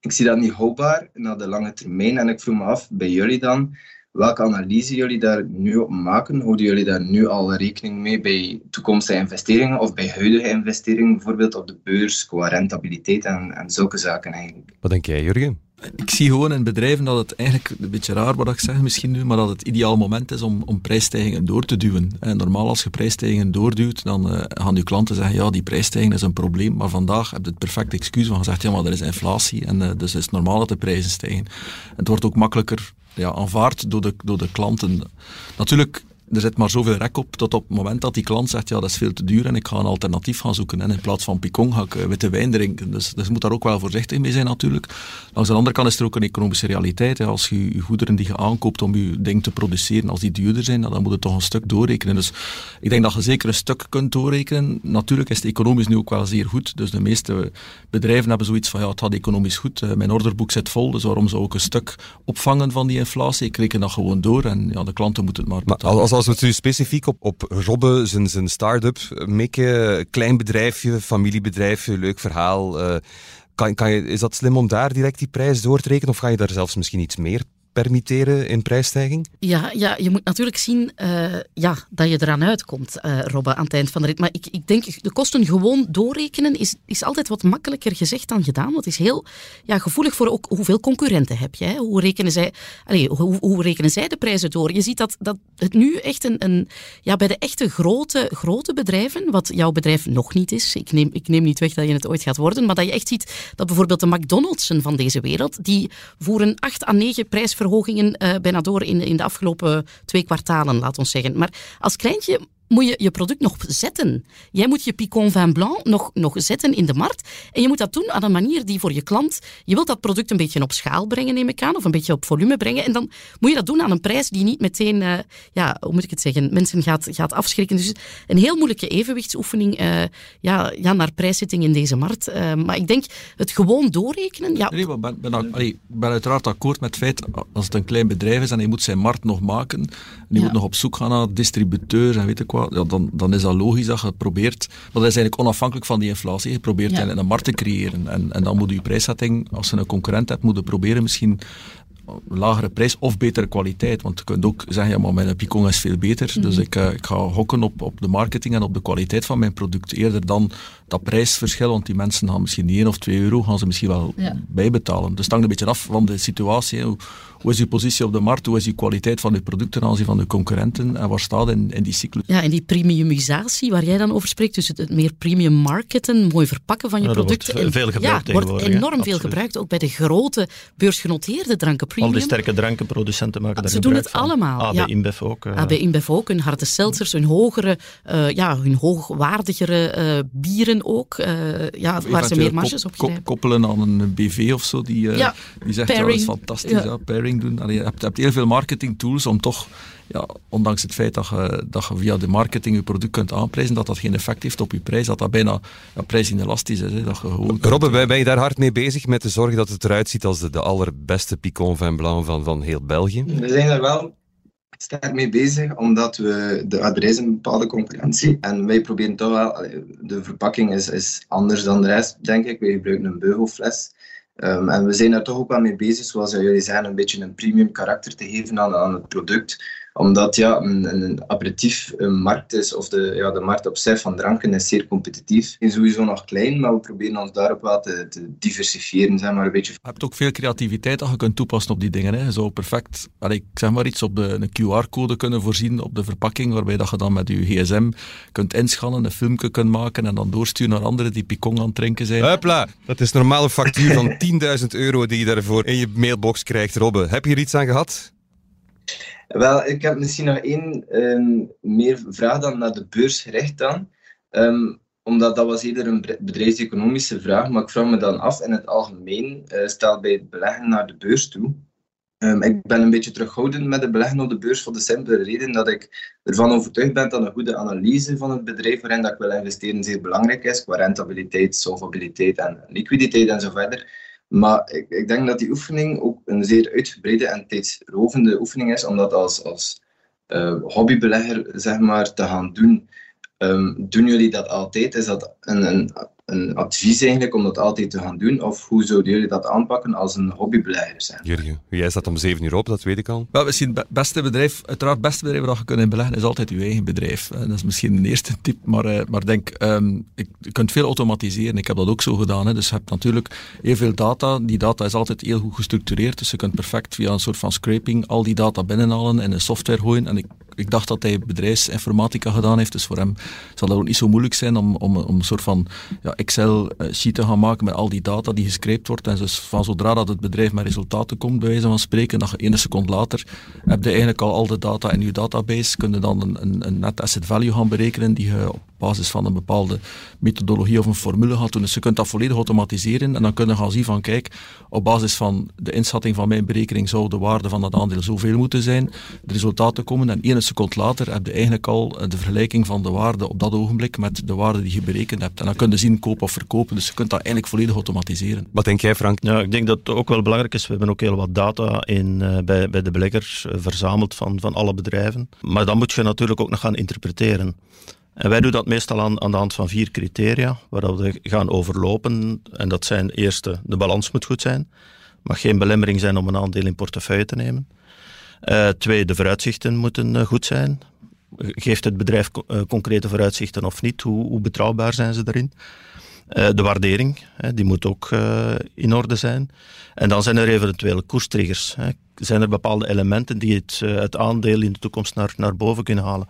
ik zie dat niet houdbaar naar de lange termijn en ik vroeg me af, bij jullie dan, welke analyse jullie daar nu op maken? Houden jullie daar nu al rekening mee bij toekomstige investeringen of bij huidige investeringen, bijvoorbeeld op de beurs, qua rentabiliteit en, en zulke zaken eigenlijk? Wat denk jij, Jurgen? Ik zie gewoon in bedrijven dat het eigenlijk, een beetje raar wat ik zeg misschien nu, maar dat het ideaal moment is om, om prijsstijgingen door te duwen. En normaal als je prijsstijgingen doorduwt, dan uh, gaan je klanten zeggen, ja, die prijsstijging is een probleem, maar vandaag heb je het perfecte excuus van gezegd, ja, maar er is inflatie en uh, dus is het normaal dat de prijzen stijgen. Het wordt ook makkelijker ja, aanvaard door de, door de klanten. Natuurlijk, er zit maar zoveel rek op tot op het moment dat die klant zegt, ja, dat is veel te duur en ik ga een alternatief gaan zoeken. En in plaats van picon ga ik uh, witte wijn drinken. Dus, dus moet daar ook wel voorzichtig mee zijn natuurlijk. Langs de andere kant is er ook een economische realiteit. Hè. Als je je goederen die je aankoopt om je ding te produceren, als die duurder zijn, dan moet je toch een stuk doorrekenen. Dus ik denk dat je zeker een stuk kunt doorrekenen. Natuurlijk is het economisch nu ook wel zeer goed. Dus de meeste bedrijven hebben zoiets van, ja, het gaat economisch goed. Uh, mijn orderboek zit vol, dus waarom zou ik een stuk opvangen van die inflatie? Ik reken dat gewoon door en ja, de klanten moeten het maar betalen. Als we het nu specifiek op, op Robbe, zijn, zijn start-up, mikken, klein bedrijfje, familiebedrijfje, leuk verhaal. Uh, kan, kan je, is dat slim om daar direct die prijs door te rekenen of ga je daar zelfs misschien iets meer permitteren in prijsstijging? Ja, ja je moet natuurlijk zien uh, ja, dat je eraan uitkomt, uh, Robbe, aan het eind van de rit. Maar ik, ik denk, de kosten gewoon doorrekenen is, is altijd wat makkelijker gezegd dan gedaan. Het is heel ja, gevoelig voor ook hoeveel concurrenten heb je. Hè? Hoe, rekenen zij, allez, hoe, hoe, rekenen zij de prijzen door? Je ziet dat, dat het nu echt een, een... Ja, bij de echte grote, grote bedrijven, wat jouw bedrijf nog niet is, ik neem, ik neem niet weg dat je het ooit gaat worden, maar dat je echt ziet dat bijvoorbeeld de McDonald'sen van deze wereld, die voeren 8 à 9 prijsverhogingen verhogingen uh, bijna door in, in de afgelopen twee kwartalen, laat ons zeggen. Maar als kleintje moet je je product nog zetten. Jij moet je Picon Vin Blanc nog, nog zetten in de markt. En je moet dat doen aan een manier die voor je klant... Je wilt dat product een beetje op schaal brengen, neem ik aan. Of een beetje op volume brengen. En dan moet je dat doen aan een prijs die niet meteen... Uh, ja, hoe moet ik het zeggen? Mensen gaat, gaat afschrikken. Dus een heel moeilijke evenwichtsoefening uh, ja, ja, naar prijszetting in deze markt. Uh, maar ik denk, het gewoon doorrekenen... Ja. Nee, ik ben, ben, allee, ben uiteraard akkoord met het feit... Als het een klein bedrijf is en hij moet zijn markt nog maken... En ja. moet nog op zoek gaan naar distributeurs en weet ik wat ja, dan, dan is dat logisch dat je probeert, maar dat is eigenlijk onafhankelijk van die inflatie, je probeert ja. een markt te creëren en, en dan moet je prijszetting, als je een concurrent hebt, moet je proberen misschien lagere prijs of betere kwaliteit. Want je kunt ook zeggen, ja, maar mijn Picon is veel beter. Mm -hmm. Dus ik, uh, ik ga hokken op, op de marketing en op de kwaliteit van mijn product. Eerder dan dat prijsverschil, want die mensen gaan misschien 1 of 2 euro gaan ze misschien wel ja. bijbetalen. Dus het hangt een beetje af van de situatie. Hoe, hoe is je positie op de markt, hoe is je kwaliteit van je producten ten aanzien van de concurrenten en waar staat in, in die cyclus. Ja, en die premiumisatie waar jij dan over spreekt, dus het, meer premium marketen, mooi verpakken van je producten. Wordt veel gebruikt ja, wordt enorm veel gebruikt, ook bij de grote beursgenoteerde dranken. Premium. Al die sterke drankenproducenten maken daar Ze doen het allemaal. AB ja. InBev ook. Uh. AB InBev ook, hun harde seltzers, hun hogere, uh, ja, hun hoogwaardigere uh, bieren ook, ja, waar ze meer marges op krijgen. koppelen aan een BV of zo, die, ja, die zegt pairing. dat is fantastisch, ja. ja. Pairing doen. Allee, je, hebt, je hebt heel veel marketing tools om toch ja, ondanks het feit dat je, dat je via de marketing je product kunt aanprijzen, dat dat geen effect heeft op je prijs, dat dat bijna ja, prijsinaelastisch is. Hè, dat je gewoon Robbe, kunt... ben je daar hard mee bezig met te zorgen dat het eruit ziet als de, de allerbeste Picon Vin Blanc van, van heel België? We zijn er wel sterk mee bezig, omdat we de adres een bepaalde concurrentie en wij proberen toch wel, de verpakking is, is anders dan de rest, denk ik. Wij gebruiken een beugelfles. Um, en we zijn daar toch ook wel mee bezig, zoals jullie zeggen, een beetje een premium karakter te geven aan, aan het product omdat ja, een, een aperitief een markt is, of de, ja, de markt op zich van dranken is zeer competitief. Is sowieso nog klein, maar we proberen ons daarop wel te, te diversifiëren. Zeg maar, een beetje. Je hebt ook veel creativiteit dat je kunt toepassen op die dingen. Hè. Zo perfect, allee, ik zeg maar iets, op de, een QR-code kunnen voorzien op de verpakking, waarbij dat je dan met je gsm kunt inschannen, een filmpje kunt maken en dan doorsturen naar anderen die picon aan het drinken zijn. Hupla, dat is normaal een factuur van 10.000 euro die je daarvoor in je mailbox krijgt. Robbe, heb je er iets aan gehad? Wel, ik heb misschien nog één um, meer vraag dan naar de beurs gericht dan. Um, omdat dat was eerder een bedrijfseconomische vraag, maar ik vraag me dan af in het algemeen, uh, bij het beleggen naar de beurs toe. Um, ik ben een beetje terughoudend met het beleggen op de beurs voor de simpele reden dat ik ervan overtuigd ben dat een goede analyse van het bedrijf waarin dat ik wil investeren zeer belangrijk is, qua rentabiliteit, solvabiliteit en liquiditeit en zo verder. Maar ik, ik, denk dat die oefening ook een zeer uitgebreide en tijdsrovende oefening is, om dat als, als uh, hobbybelegger zeg maar, te gaan doen. Um, doen jullie dat altijd? Is dat een, een een advies eigenlijk om dat altijd te gaan doen? Of hoe zouden jullie dat aanpakken als een hobbybelegger zijn? Jurgen, jij staat om 7 uur op, dat weet ik al. Wel, misschien het beste bedrijf, uiteraard het beste bedrijf dat je kunt beleggen is altijd je eigen bedrijf. Dat is misschien een eerste tip, maar, uh, maar denk, um, je kunt veel automatiseren. Ik heb dat ook zo gedaan. Hè. Dus je hebt natuurlijk heel veel data. Die data is altijd heel goed gestructureerd, dus je kunt perfect via een soort van scraping al die data binnenhalen en in software gooien. En ik ik dacht dat hij bedrijfsinformatica gedaan heeft, dus voor hem zal dat ook niet zo moeilijk zijn om, om, om een soort van ja, Excel-sheet te gaan maken met al die data die gescreept wordt. En dus van zodra dat het bedrijf met resultaten komt, bij wijze van spreken, dat je één seconde later heb je eigenlijk al al de data in je database, kun je dan een, een, een net asset value gaan berekenen die je op basis van een bepaalde methodologie of een formule gaat doen. Dus je kunt dat volledig automatiseren en dan kun je gaan zien van kijk, op basis van de inschatting van mijn berekening zou de waarde van dat aandeel zoveel moeten zijn, de resultaten komen en seconde later heb je eigenlijk al de vergelijking van de waarde op dat ogenblik met de waarde die je berekend hebt. En dan kun je zien koop of verkopen, dus je kunt dat eigenlijk volledig automatiseren. Wat denk jij Frank? Ja, ik denk dat het ook wel belangrijk is, we hebben ook heel wat data in, uh, bij, bij de beleggers uh, verzameld van, van alle bedrijven. Maar dan moet je natuurlijk ook nog gaan interpreteren. En wij doen dat meestal aan, aan de hand van vier criteria, waar we gaan overlopen. En dat zijn eerste, de balans moet goed zijn. Mag geen belemmering zijn om een aandeel in portefeuille te nemen. Uh, twee, de vooruitzichten moeten uh, goed zijn. Geeft het bedrijf uh, concrete vooruitzichten of niet? Hoe, hoe betrouwbaar zijn ze daarin? de waardering, hè, die moet ook in orde zijn. En dan zijn er eventuele koerstriggers. Hè. Zijn er bepaalde elementen die het, het aandeel in de toekomst naar, naar boven kunnen halen?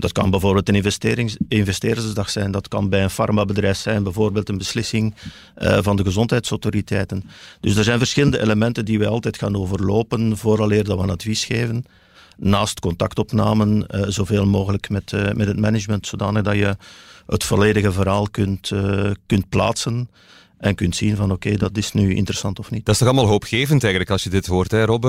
Dat kan bijvoorbeeld een investeerdersdag zijn, dat kan bij een farmabedrijf zijn, bijvoorbeeld een beslissing uh, van de gezondheidsautoriteiten. Dus er zijn verschillende elementen die wij altijd gaan overlopen vooraleer dat we een advies geven. Naast contactopnamen, uh, zoveel mogelijk met, uh, met het management, zodanig dat je het volledige verhaal kunt, kunt plaatsen en kunt zien van oké, dat is nu interessant of niet. Dat is toch allemaal hoopgevend eigenlijk als je dit hoort, hè Robbe?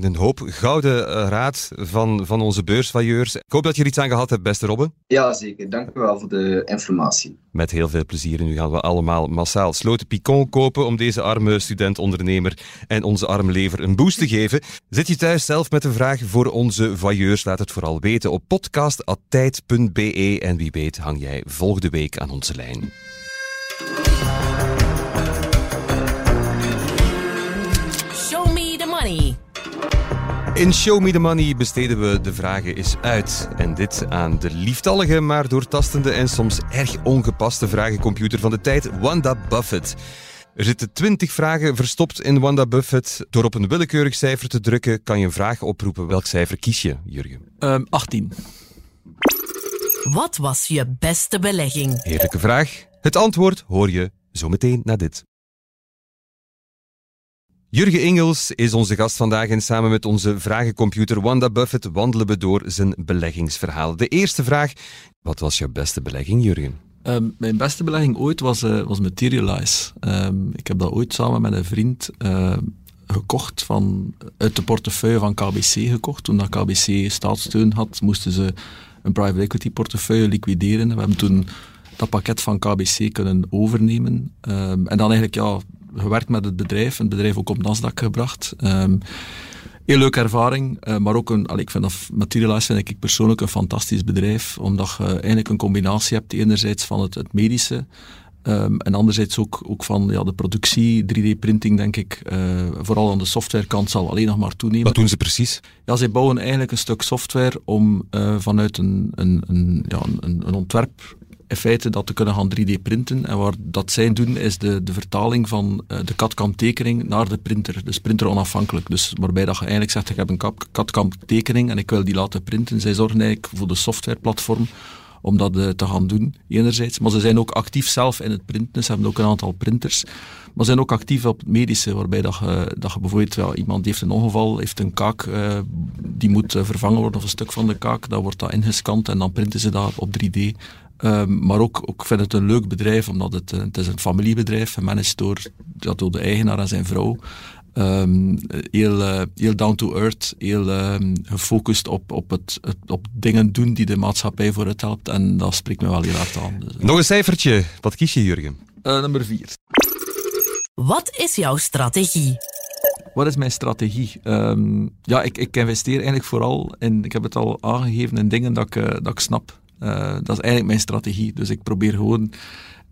Een hoop gouden eh, raad van, van onze beursvailleurs. Ik hoop dat je er iets aan gehad hebt, beste Robbe. Ja, zeker. Dank u wel voor de informatie. Met heel veel plezier. nu gaan we allemaal massaal sloten picon kopen om deze arme student-ondernemer en onze arme lever een boost te geven. Zit je thuis zelf met een vraag voor onze vailleurs? Laat het vooral weten op podcast.tijd.be en wie weet hang jij volgende week aan onze lijn. In Show Me The Money besteden we de vragen eens uit. En dit aan de lieftallige, maar doortastende en soms erg ongepaste vragencomputer van de tijd, Wanda Buffett. Er zitten 20 vragen verstopt in Wanda Buffett. Door op een willekeurig cijfer te drukken kan je een vraag oproepen. Welk cijfer kies je, Jurgen? Um, 18. Wat was je beste belegging? Heerlijke vraag. Het antwoord hoor je zo meteen na dit. Jurgen Ingels is onze gast vandaag en samen met onze vragencomputer Wanda Buffett wandelen we door zijn beleggingsverhaal. De eerste vraag, wat was jouw beste belegging, Jurgen? Um, mijn beste belegging ooit was, uh, was Materialize. Um, ik heb dat ooit samen met een vriend uh, gekocht, van, uit de portefeuille van KBC gekocht. Toen dat KBC staatssteun had, moesten ze een private equity portefeuille liquideren. We hebben toen dat pakket van KBC kunnen overnemen. Um, en dan eigenlijk ja, gewerkt met het bedrijf, het bedrijf ook op Nasdaq gebracht. Um, heel leuke ervaring, uh, maar ook een, allee, ik vind dat Materialize vind ik persoonlijk een fantastisch bedrijf, omdat je eigenlijk een combinatie hebt, enerzijds van het, het medische, um, en anderzijds ook, ook van ja, de productie, 3D-printing denk ik, uh, vooral aan de softwarekant zal alleen nog maar toenemen. Wat doen ze precies? Ja, zij bouwen eigenlijk een stuk software om uh, vanuit een, een, een, ja, een, een ontwerp in feite dat te kunnen gaan 3D printen. En wat dat zij doen, is de, de vertaling van uh, de CAD-CAM tekening naar de printer. Dus printer onafhankelijk. Dus waarbij dat je eigenlijk zegt, ik heb een CAD-CAM tekening en ik wil die laten printen. Zij zorgen eigenlijk voor de softwareplatform om dat uh, te gaan doen, enerzijds. Maar ze zijn ook actief zelf in het printen. Ze hebben ook een aantal printers. Maar ze zijn ook actief op het medische, waarbij dat dat bijvoorbeeld, ja, iemand heeft een ongeval, heeft een kaak, uh, die moet vervangen worden, of een stuk van de kaak, dan wordt dat ingescand en dan printen ze dat op 3D. Um, maar ook, ook vind het een leuk bedrijf, omdat het, het is een familiebedrijf, gemanaged door, ja, door de eigenaar en zijn vrouw. Um, heel, uh, heel down to earth, heel um, gefocust op, op, het, het, op dingen doen die de maatschappij voor het helpt. En dat spreekt me wel heel hard aan. Dus, Nog een cijfertje. Wat kies je, Jurgen? Uh, nummer vier. Wat is jouw strategie? Wat is mijn strategie? Um, ja, ik, ik investeer eigenlijk vooral in, ik heb het al aangegeven, in dingen dat ik, uh, dat ik snap. Uh, dat is eigenlijk mijn strategie. Dus ik probeer gewoon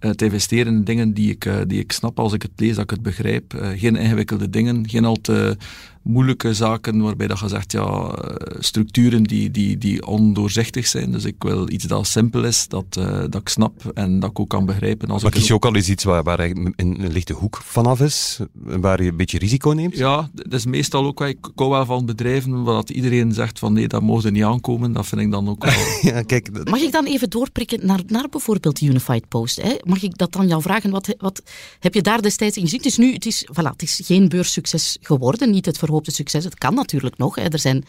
uh, te investeren in dingen die ik, uh, die ik snap als ik het lees, dat ik het begrijp. Geen ingewikkelde dingen, geen al te moeilijke zaken waarbij dat je zegt, ja, structuren die, die, die ondoorzichtig zijn. Dus ik wil iets dat simpel is, dat, dat ik snap en dat ik ook kan begrijpen. Als maar ik kies je ook al eens iets waar, waar een, een lichte hoek vanaf is, waar je een beetje risico neemt? Ja, dat is meestal ook ik hou wel van bedrijven waar dat iedereen zegt van nee, dat mogen niet aankomen. Dat vind ik dan ook wel. ja, kijk, dat... Mag ik dan even doorprikken naar, naar bijvoorbeeld Unified Post? Hè? Mag ik dat dan jou vragen? Wat, wat heb je daar destijds in gezien? Het is nu, het is, voilà, het is geen beurssucces geworden, niet het verhoopte succes. Het kan natuurlijk nog. Hè. Er zijn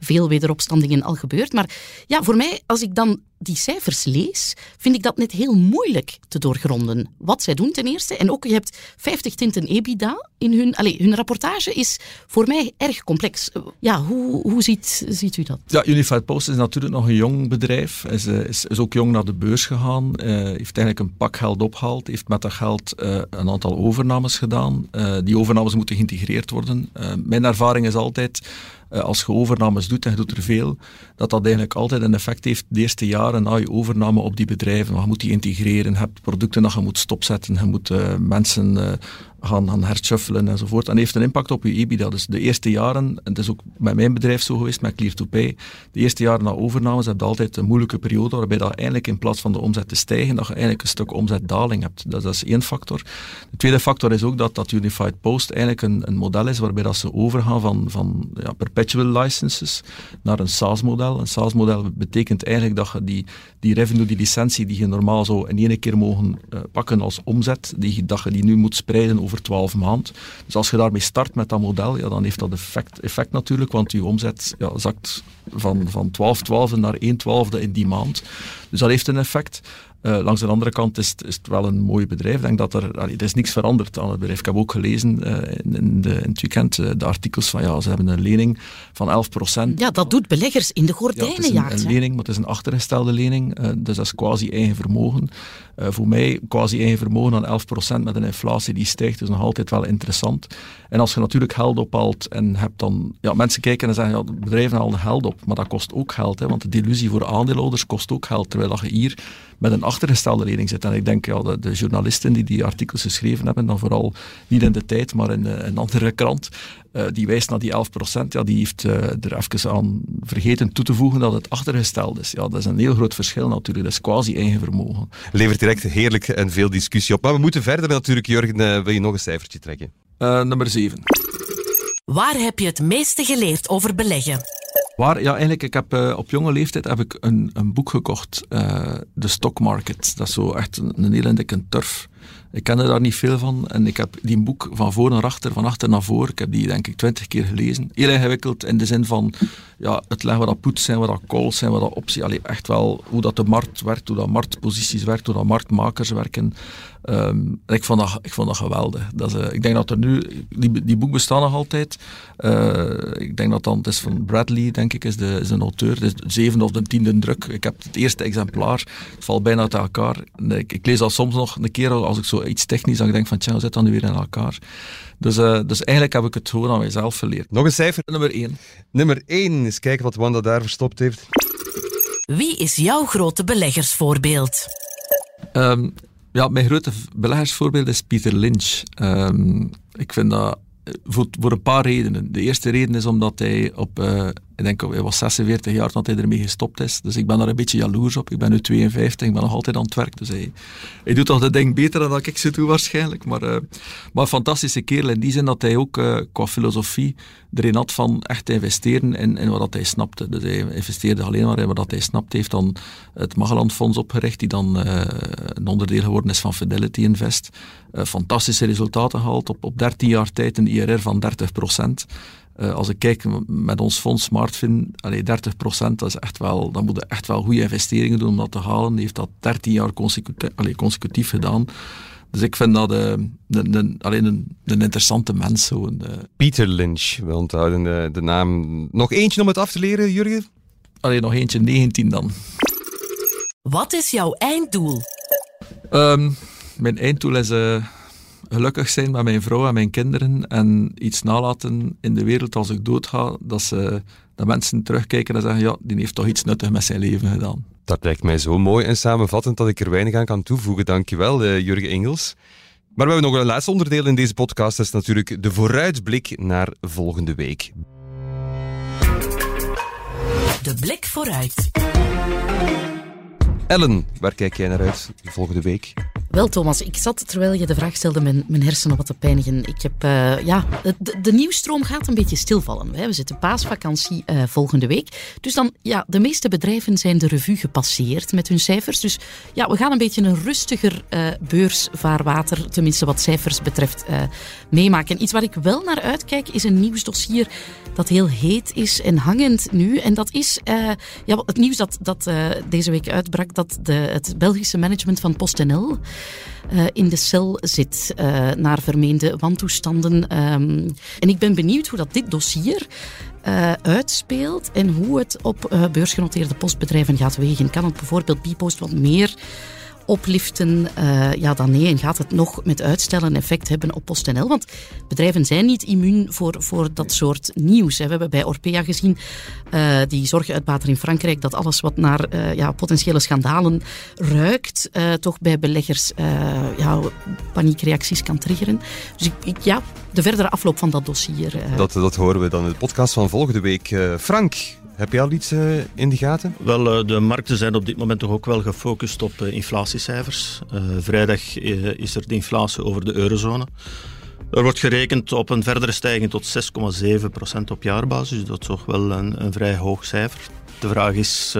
veel wederopstandingen al gebeurd. Maar ja, voor mij, als ik dan die cijfers lees, vind ik dat net heel moeilijk te doorgronden. Wat zij doen ten eerste. En ook, je hebt 50 tinten EBITDA in hun... Allez, hun rapportage is voor mij erg complex. Ja, hoe, hoe ziet, ziet u dat? Ja, Unified Post is natuurlijk nog een jong bedrijf. Is, is, is ook jong naar de beurs gegaan. Uh, heeft eigenlijk een pak geld opgehaald. Heeft met dat geld uh, een aantal overnames gedaan. Die overnames moeten geïntegreerd worden. mijn ervaring is altijd als je overnames doet en je doet er veel, dat dat eigenlijk altijd een effect heeft de eerste jaren na je overname op die bedrijven. Je moet die integreren, je hebt producten dat je moet stopzetten, je moet uh, mensen uh, gaan, gaan herschuffelen enzovoort. En heeft een impact op je EBITDA. Dus de eerste jaren, en dat is ook met mijn bedrijf zo geweest, met Clear to Pay, de eerste jaren na overnames heb je altijd een moeilijke periode waarbij dat eigenlijk in plaats van de omzet te stijgen, dat je eigenlijk een stuk omzetdaling hebt. Dat, dat is één factor. De tweede factor is ook dat, dat Unified Post eigenlijk een, een model is waarbij dat ze overgaan van, van ja, perpetual licenses naar een SaaS-model. Een SaaS-model betekent eigenlijk dat je die, die revenue, die licentie die je normaal zou in één keer mogen uh, pakken als omzet, die, dat je die nu moet spreiden over over 12 maanden. Dus als je daarmee start met dat model, ja, dan heeft dat effect, effect natuurlijk, want je omzet ja, zakt van, van 12 12 naar 1 12 in die maand. Dus dat heeft een effect. Uh, langs de andere kant is, is, het wel een mooi bedrijf. Ik denk dat er, allee, er is niks veranderd aan het bedrijf. Ik heb ook gelezen uh, in, in, de, in, het weekend uh, de artikels van ja, ze hebben een lening van 11%. Ja, dat doet beleggers in de gordijnen ja, het is een, een lening, maar het is een achtergestelde lening. dus dat is quasi eigen vermogen. voor mij, quasi eigen vermogen aan 11% met een inflatie die stijgt, is nog altijd wel interessant. En als je natuurlijk geld ophaalt en hebt dan... Ja, mensen kijken en zeggen, ja, bedrijven halen geld op, maar dat kost ook geld. Hè, want de delusie voor aandeelhouders kost ook geld. Terwijl je hier met een achtergestelde lening zit. En ik denk, ja, de, de journalisten die die artikels geschreven hebben, dan vooral niet in de tijd, maar in een andere krant, uh, die wijst naar die 11% Ja, die heeft uh, er even aan vergeten toe te voegen dat het achtergesteld is. Ja, dat is een heel groot verschil natuurlijk. Dat is quasi eigen vermogen. Levert direct heerlijk en veel discussie op. Maar we moeten verder natuurlijk. Jurgen, uh, wil je nog een cijfertje trekken? nummer 7. Waar heb je het meeste geleerd over beleggen? Waar, ja, eigenlijk, ik heb, uh, op jonge leeftijd heb ik een, een boek gekocht, uh, The Stock Market. Dat is zo echt een, heel dikke turf. Ik kende daar niet veel van en ik heb die boek van voor naar achter, van achter naar voor, ik heb die denk ik twintig keer gelezen. Heel ingewikkeld in de zin van ja, het leggen wat dat puts zijn, wat dat calls zijn, wat dat optie. Allee, echt wel hoe dat de markt werkt, hoe dat marktposities werkt, hoe dat marktmakers werken. Um, ik, vond dat, ik vond dat geweldig. Dat is, uh, ik denk dat er nu, die, die boek bestaan nog altijd. Uh, ik denk dat dan, het is van Bradley, denk ik, is de, is een auteur. Het is de zevende of de tiende druk. Ik heb het eerste exemplaar, het valt bijna uit elkaar. Ik, ik lees dat soms nog een keer als ik zo iets technisch, dan denk van, tja, hoe zit dat nu weer in elkaar? Dus, uh, dus eigenlijk heb ik het gewoon aan mijzelf verleerd. Nog een cijfer. Nummer 1. Nummer 1. Eens kijken wat Wanda daar verstopt heeft. Wie is jouw grote beleggersvoorbeeld? Um, ja, mijn grote beleggersvoorbeeld is Peter Lynch. Um, ik vind dat voor, voor, een paar redenen. De eerste reden is omdat hij op, uh, ik denk hij was 46 jaar dat hij ermee gestopt is. Dus ik ben daar een beetje jaloers op. Ik ben nu 52, ik ben nog altijd aan het werk. Dus hij, doet toch de ding beter dan dat ik ze doe waarschijnlijk. Maar, uh, maar een fantastische kerel in die zin dat hij ook uh, qua filosofie erin had van echt investeren in, in wat hij snapte. Dus hij investeerde alleen maar in wat hij snapt. heeft dan het Magellan Fonds opgericht, die dan een onderdeel geworden is van Fidelity Invest. fantastische resultaten gehaald op, op 13 jaar tijd een IRR van 30 procent. Uh, als ik kijk met ons fonds Smartfin, allee, 30% dat is echt wel, dan moeten echt wel goede investeringen doen om dat te halen. Die heeft dat 13 jaar consecutief, allee, consecutief gedaan. Dus ik vind dat uh, een, een, alleen een, een interessante mens. Zo, uh. Peter Lynch, we onthouden de, de naam. Nog eentje om het af te leren, Jurgen? Alleen nog eentje, 19 dan. Wat is jouw einddoel? Um, mijn einddoel is gelukkig zijn met mijn vrouw en mijn kinderen en iets nalaten in de wereld als ik doodga, dat, ze, dat mensen terugkijken en zeggen, ja, die heeft toch iets nuttigs met zijn leven gedaan. Dat lijkt mij zo mooi en samenvattend dat ik er weinig aan kan toevoegen. Dankjewel, uh, Jurgen Engels. Maar we hebben nog een laatste onderdeel in deze podcast, dat is natuurlijk de vooruitblik naar volgende week. De blik vooruit. Ellen, waar kijk jij naar uit volgende week? Wel, Thomas, ik zat terwijl je de vraag stelde mijn, mijn hersenen wat te pijnigen. Ik heb, uh, ja, de, de, nieuwstroom gaat een beetje stilvallen. We zitten paasvakantie uh, volgende week. Dus dan, ja, de meeste bedrijven zijn de revue gepasseerd met hun cijfers. Dus ja, we gaan een beetje een rustiger uh, beursvaarwater, tenminste wat cijfers betreft, meemaken. Iets waar ik wel naar uitkijk is een nieuwsdossier dat heel heet is en hangend nu. En dat is ja, het nieuws dat, dat deze week uitbrak, dat de, het Belgische management van PostNL uh, in de cel zit naar vermeende wantoestanden. Um, en ik ben benieuwd hoe dat dit dossier uitspeelt en hoe het op beursgenoteerde postbedrijven gaat wegen. Kan het bijvoorbeeld Bpost wat meer opliften, uh, ja dan nee. En gaat het nog met uitstellen effect hebben op PostNL? Want bedrijven zijn niet immuun voor, voor dat soort nieuws. We hebben bij Orpea gezien, uh, die zorguitbater in Frankrijk, dat alles wat naar uh, ja, potentiële schandalen ruikt, toch bij beleggers ja, paniekreacties kan triggeren. Dus ik, ik, ja, de verdere afloop van dat dossier. Dat, dat horen we dan in de podcast van volgende week. Frank, heb je al iets uh, in de gaten? Wel, uh, de markten zijn op dit moment toch ook wel gefocust op uh, inflatiecijfers. vrijdag is er de inflatie over de eurozone. Er wordt gerekend op een verdere stijging tot 6,7% op jaarbasis. Dat is toch wel een, een, vrij hoog cijfer. De vraag is,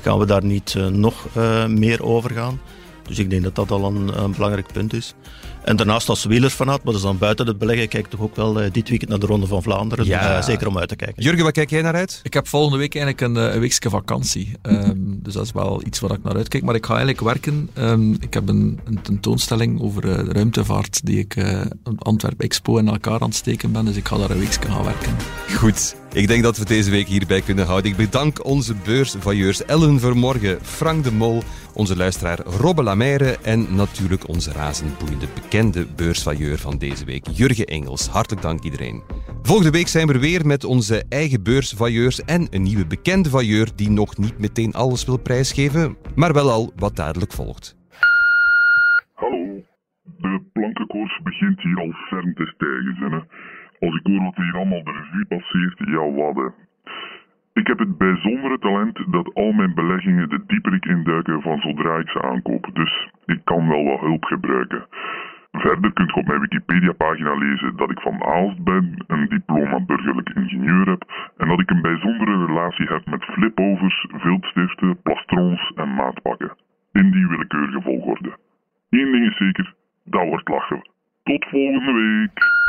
gaan we daar niet nog meer over gaan? Dus ik denk dat dat al een, een belangrijk punt is. En daarnaast als wielerfanaat, maar dat is dan buiten het beleggen, kijk toch ook wel uh, dit weekend naar de Ronde van Vlaanderen. Ja. Uh, zeker om uit te kijken. Jurgen, wat kijk jij naar uit? Ik heb volgende week eigenlijk een, eh, een weekje vakantie. Um, dus dat is wel iets waar ik naar uitkijk. Maar ik ga eigenlijk werken. Um, ik heb een, een, tentoonstelling over uh, ruimtevaart die ik uh, Antwerp Expo in elkaar aan het steken ben. Dus ik ga daar een weekje gaan werken. Goed. Ik denk dat we deze week hierbij kunnen houden. Ik bedank onze beursvailleurs Ellen Vermorgen, Frank de Mol, onze luisteraar Robbe Lamaire en natuurlijk onze razend boeiende bekende beursvailleur van deze week, Jurgen Engels. Hartelijk dank iedereen. Volgende week zijn we er weer met onze eigen beursvailleurs en een nieuwe bekende vailleur die nog niet meteen alles wil prijsgeven, maar wel al wat dadelijk volgt. Hallo, de plankenkoers begint hier al ferm te stijgen. Hè? Als ik hoor wat hier allemaal de revue passeert, ja wat ik heb het bijzondere talent dat al mijn beleggingen de dieper ik induiken van zodra ik ze aankoop, dus ik kan wel wat hulp gebruiken. Verder kunt u op mijn Wikipedia-pagina lezen dat ik van Aalst ben, een diploma burgerlijk ingenieur heb en dat ik een bijzondere relatie heb met flipovers, viltstiften, plastrons en maatpakken. In die willekeurige volgorde. Eén ding is zeker, dat wordt lachen. Tot volgende week!